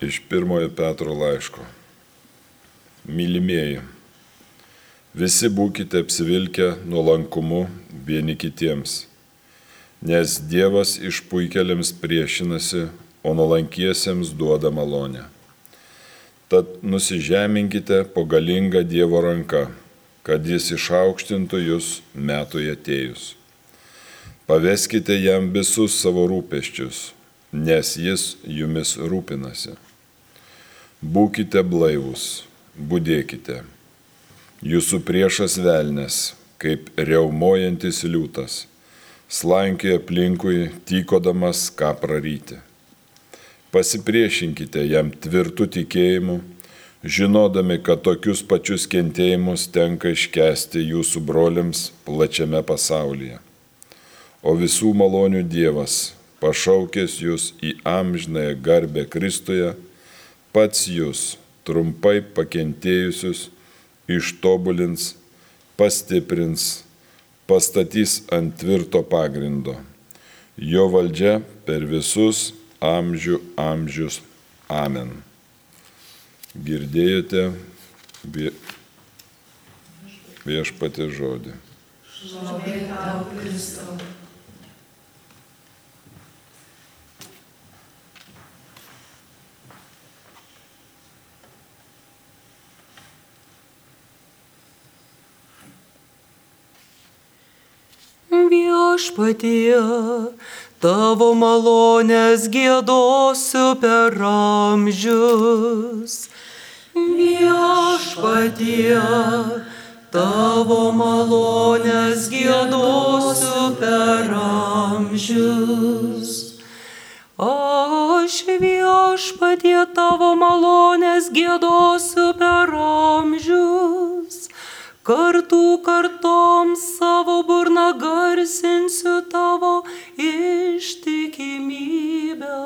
Iš pirmojo Petro laiško. Mylimieji, visi būkite apsivilkę nuolankumu vieni kitiems, nes Dievas išpuikeliams priešinasi, o nuolankiesiems duoda malonę. Tad nusižeminkite po galingą Dievo ranką, kad jis išaukštintų jūs metui atėjus. Paveskite jam visus savo rūpeščius, nes jis jumis rūpinasi. Būkite blaivus, būdėkite. Jūsų priešas velnės, kaip reumojantis liūtas, slankioja aplinkui, tykodamas ką praryti. Pasipriešinkite jam tvirtų tikėjimu, žinodami, kad tokius pačius kentėjimus tenka iškesti jūsų broliams plačiame pasaulyje o visų malonių Dievas, pašaukęs jūs į amžinąją garbę Kristuje, pats jūs trumpai pakentėjusius ištobulins, pastiprins, pastatys ant tvirto pagrindo. Jo valdžia per visus amžių amžius. Amen. Girdėjote viešpatė žodį. Šlovė tau, Kristau. Viešpatie, tavo malonės gėdosiu per amžius. Viešpatie, tavo malonės gėdosiu per amžius. Aš viešpatie tavo malonės gėdosiu per amžius kartų kartoms savo burną garsinsiu tavo ištikimybę.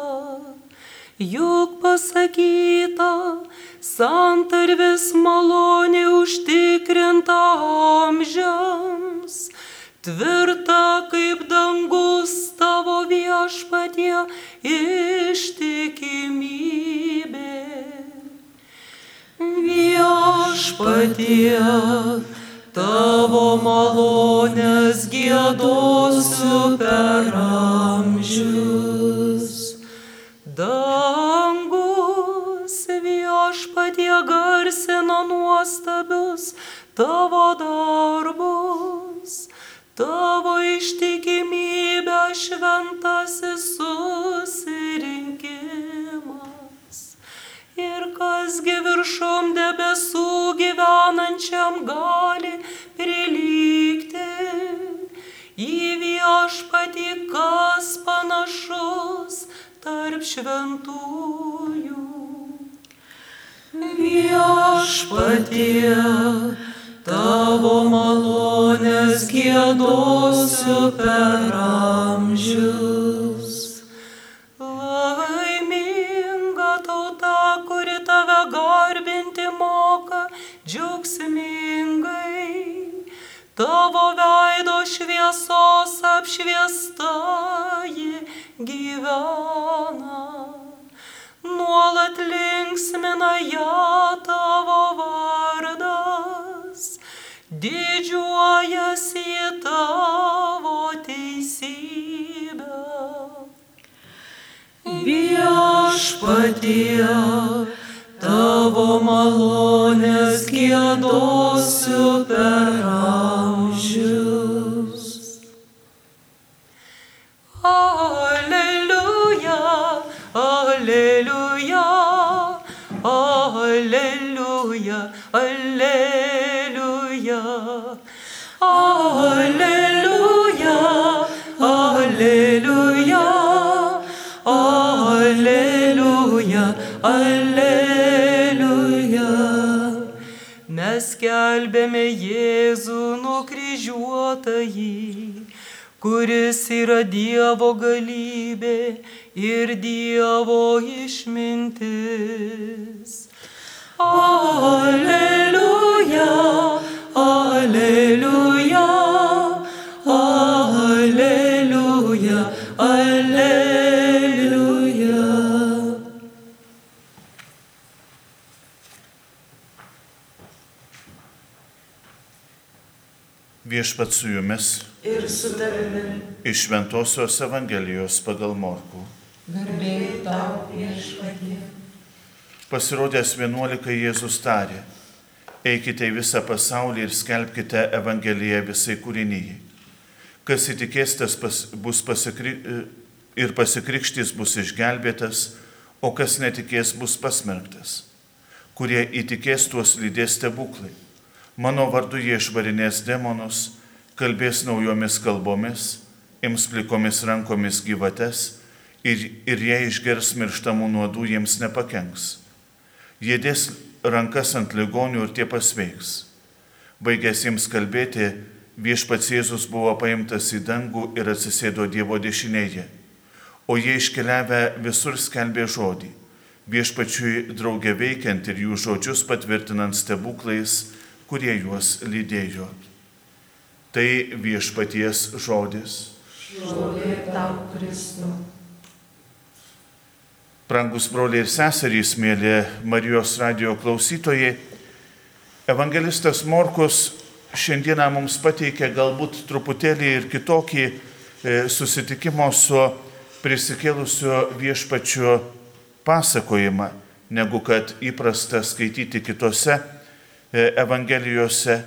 Juk pasakyta, santarvis malonė užtikrinta amžiams, tvirta kaip dangus tavo viešpatie ištikimybė. Viešpatie, tavo malonės gėdosiu per amžius. Dangus viešpatie garsina nuostabius tavo darbus, tavo ištikimybę šventasis susirinkimas. Ir kasgi viršum debesų gyvenančiam gali prilygti į viešpatį, kas panašus tarp šventųjų. Viešpatie, tavo malonės gėdosiu per amžius. Tavo veido šviesos apšviesta ji gyvena. Nuolat linksmina ją tavo vardas, didžiuojasi tavo teisybę. Viešpatie, tavo malonės gėdosiu aleliuja, aleliuja, aleliuja, aleliuja, aleliuja, aleliuja. Mes kelbėme Jėzų nukryžiuotąjį kuris yra Dievo galybė ir Dievo išmintis. Alléluia, Alléluia, Alléluia, Alléluia. Viešpat su jumis ir su tavimi. Iš Ventosios Evangelijos pagal Morku. Garbėjai tau viešpatie. Pasirodęs 11 Jėzus tarė, eikite į visą pasaulį ir skelbkite Evangeliją visai kūrinyjei. Kas įtikės, tas pas, bus pasikri, ir pasikrikštys bus išgelbėtas, o kas netikės, bus pasmerktas. Kurie įtikės, tuos lydės stebuklai. Mano vardu jie išvarinės demonus, kalbės naujomis kalbomis, ims plikomis rankomis gyvates ir, ir jie išgers mirštamų nuodų jiems nepakenks. Jie dės rankas ant ligonių ir tie pasveiks. Baigęs jiems kalbėti, viešpats Jėzus buvo paimtas į dangų ir atsisėdo Dievo dešinėje. O jie iškeliavę visur skelbė žodį, viešpačiui draugė veikiant ir jų žodžius patvirtinant stebuklais, kurie juos lydėjo. Tai viešpaties žodis. Šlovė tau Kristau. Prangus broliai ir seserys, mėly Marijos radio klausytojai, evangelistas Morkus šiandieną mums pateikė galbūt truputėlį ir kitokį e, susitikimo su prisikėlusiu viešpačiu pasakojimą, negu kad įprasta skaityti kitose e, evangelijose.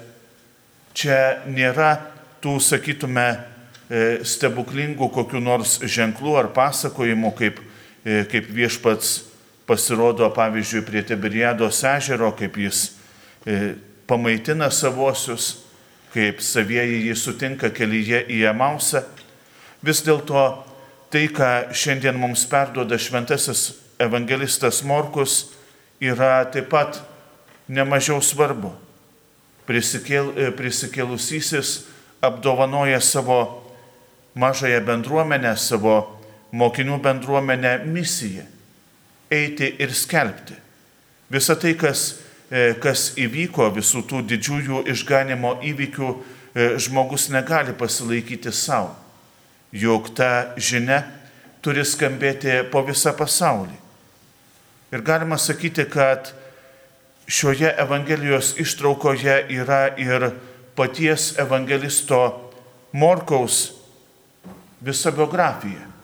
Čia nėra tų, sakytume, e, stebuklingų kokiu nors ženklų ar pasakojimų, kaip kaip viešpats pasirodo, pavyzdžiui, prie Tiberiados ežero, kaip jis e, pamaitina savosius, kaip savieji jį sutinka kelyje į Emausą. Vis dėlto tai, ką šiandien mums perduoda šventasis evangelistas Morkus, yra taip pat nemažiau svarbu. Prisikėl, e, prisikėlusysis apdovanoja savo mažąją bendruomenę, savo mokinių bendruomenę misiją - eiti ir skelbti. Visa tai, kas, e, kas įvyko, visų tų didžiųjų išganimo įvykių, e, žmogus negali pasilaikyti savo. Juk ta žinia turi skambėti po visą pasaulį. Ir galima sakyti, kad šioje Evangelijos ištraukoje yra ir paties evangelisto Morkaus visa biografija.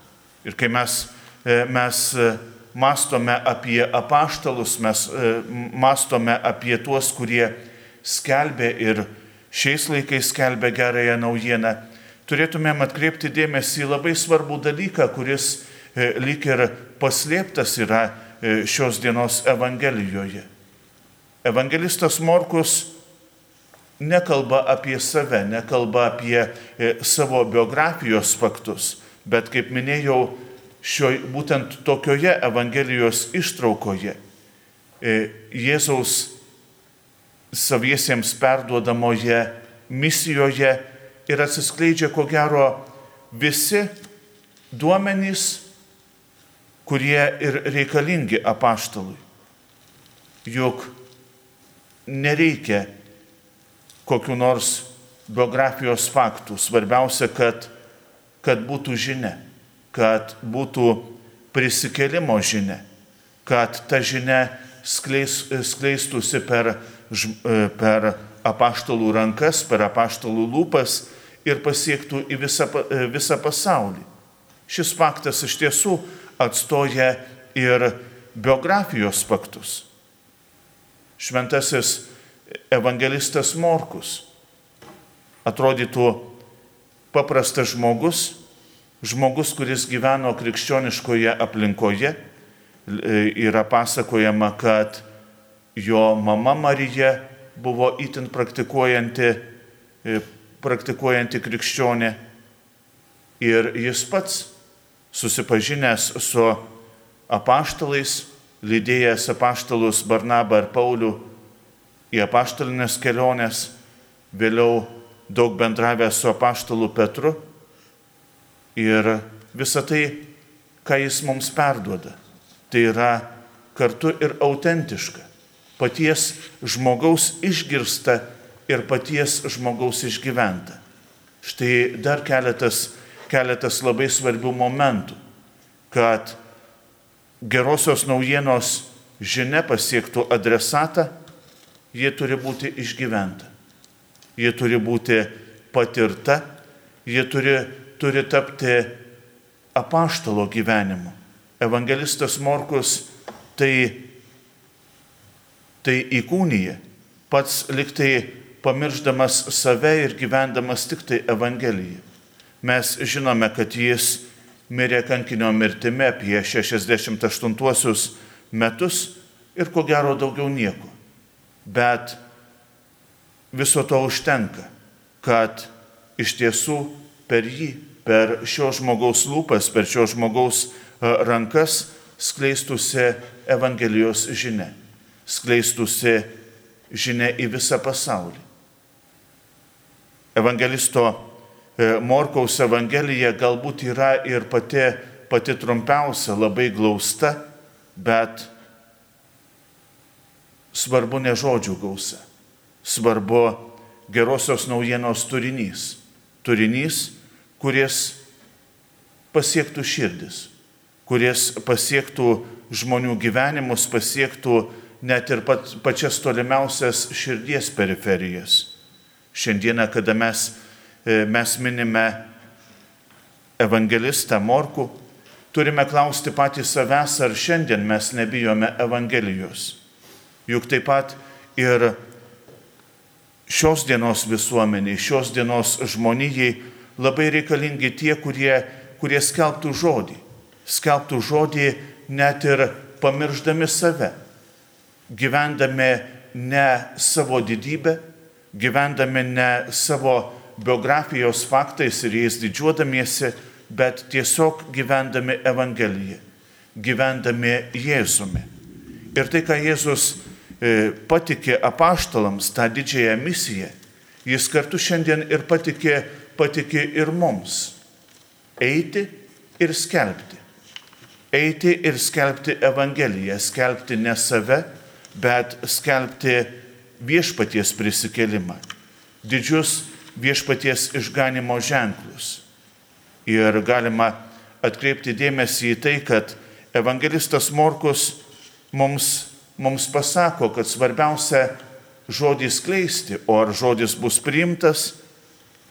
Ir kai mes, e, mes e, mastome apie apaštalus, mes e, mastome apie tuos, kurie skelbė ir šiais laikais skelbė gerąją naujieną, turėtumėm atkreipti dėmesį į labai svarbų dalyką, kuris lyg ir paslėptas yra šios dienos Evangelijoje. Evangelistas Morkus nekalba apie save, nekalba apie savo biografijos faktus, Bet kaip minėjau, šio, būtent tokioje Evangelijos ištraukoje e, Jėzaus saviesiems perduodamoje misijoje ir atsiskleidžia ko gero visi duomenys, kurie ir reikalingi apaštalui. Juk nereikia kokiu nors biografijos faktų. Svarbiausia, kad kad būtų žinia, kad būtų prisikelimo žinia, kad ta žinia skleis, skleistųsi per, per apaštalų rankas, per apaštalų lūpas ir pasiektų į visą, visą pasaulį. Šis faktas iš tiesų atstoja ir biografijos faktus. Šventasis evangelistas Morkus atrodytų paprastas žmogus, žmogus, kuris gyveno krikščioniškoje aplinkoje, yra pasakojama, kad jo mama Marija buvo itin praktikuojanti, e, praktikuojanti krikščionė. Ir jis pats susipažinęs su apaštalais, lydėjęs apaštalus Barnabą ir Paulių į apaštalinės keliones, vėliau daug bendravęs su apaštalu Petru ir visa tai, ką jis mums perduoda, tai yra kartu ir autentiška, paties žmogaus išgirsta ir paties žmogaus išgyventa. Štai dar keletas, keletas labai svarbių momentų, kad gerosios naujienos žinia pasiektų adresatą, jie turi būti išgyventa. Ji turi būti patirta, ji turi, turi tapti apaštalo gyvenimu. Evangelistas Morkus tai, tai įkūnyje, pats liktai pamirždamas save ir gyvendamas tik tai Evangeliją. Mes žinome, kad jis mirė kankinio mirtimi apie 68 metus ir ko gero daugiau nieko. Bet viso to užtenka, kad iš tiesų per jį, per šio žmogaus lūpas, per šio žmogaus e, rankas skleistusi Evangelijos žinia, skleistusi žinia į visą pasaulį. Evangelisto e, Morkaus Evangelija galbūt yra ir pati, pati trumpiausia, labai glausta, bet svarbu ne žodžių gausa, svarbu gerosios naujienos turinys. Turinys, kuris pasiektų širdis, kuris pasiektų žmonių gyvenimus, pasiektų net ir pat, pačias tolimiausias širdies periferijas. Šiandieną, kada mes, e, mes minime evangelistą Morku, turime klausti patys savęs, ar šiandien mes nebijome Evangelijos. Juk taip pat ir šios dienos visuomeniai, šios dienos žmonijai labai reikalingi tie, kurie, kurie skelbtų žodį. Skelbtų žodį net ir pamirždami save, gyvendami ne savo didybę, gyvendami ne savo biografijos faktais ir jais didžiuodamiesi, bet tiesiog gyvendami Evangeliją, gyvendami Jėzumi. Ir tai, ką Jėzus patikė apaštalams tą didžiąją misiją, jis kartu šiandien ir patikė, patikė ir mums - eiti ir skelbti. Eiti ir skelbti Evangeliją, skelbti ne save, bet skelbti viešpaties prisikelimą, didžius viešpaties išganimo ženklus. Ir galima atkreipti dėmesį į tai, kad evangelistas Morkus mums mums pasako, kad svarbiausia žodį skleisti, o ar žodis bus priimtas,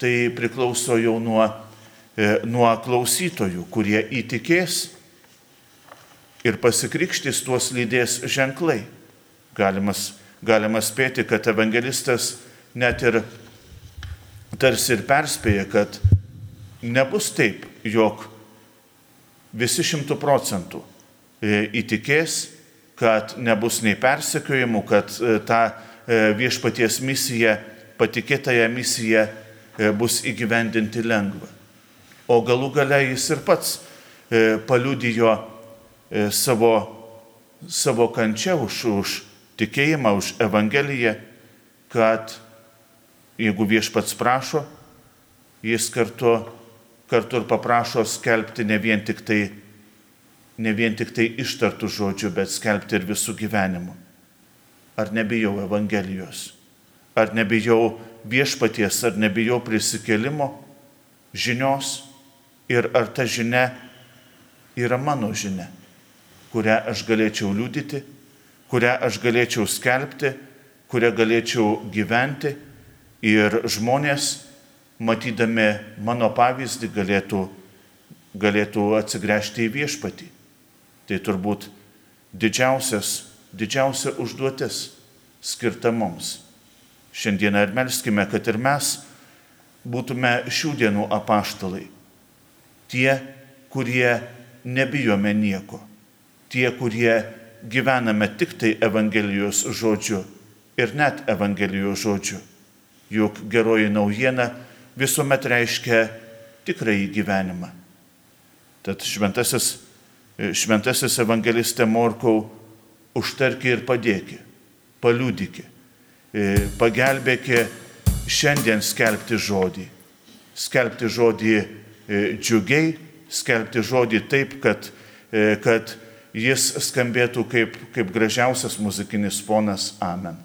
tai priklauso jau nuo, e, nuo klausytojų, kurie įtikės ir pasikrikštys tuos lydės ženklai. Galimas, galima spėti, kad evangelistas net ir tarsi ir perspėja, kad nebus taip, jog visi šimtų procentų e, įtikės kad nebus nei persekiojimų, kad e, ta e, viešpaties misija, patikėtąją misiją e, bus įgyvendinti lengva. O galų gale jis ir pats paliudijo savo, savo kančią už, už tikėjimą, už Evangeliją, kad jeigu viešpats prašo, jis kartu, kartu ir paprašo skelbti ne vien tik tai ne vien tik tai ištartų žodžių, bet skelbti ir visų gyvenimų. Ar nebijau Evangelijos? Ar nebijau viešpaties, ar nebijau prisikelimo žinios? Ir ar ta žinia yra mano žinia, kurią aš galėčiau liūdyti, kurią aš galėčiau skelbti, kurią galėčiau gyventi ir žmonės, matydami mano pavyzdį, galėtų, galėtų atsigręžti į viešpatį. Tai turbūt didžiausias, didžiausia užduotis skirta mums. Šiandieną ir melskime, kad ir mes būtume šių dienų apaštalai. Tie, kurie nebijome nieko. Tie, kurie gyvename tik tai Evangelijos žodžiu ir net Evangelijos žodžiu. Juk geroji naujiena visuomet reiškia tikrąjį gyvenimą. Tad šventasis šventasis evangelistė Morkau, užtarki ir padėki, paliūdiki, e, pagelbėki šiandien skelbti žodį. Skelbti žodį e, džiugiai, skelbti žodį taip, kad, e, kad jis skambėtų kaip, kaip gražiausias muzikinis fonas. Amen.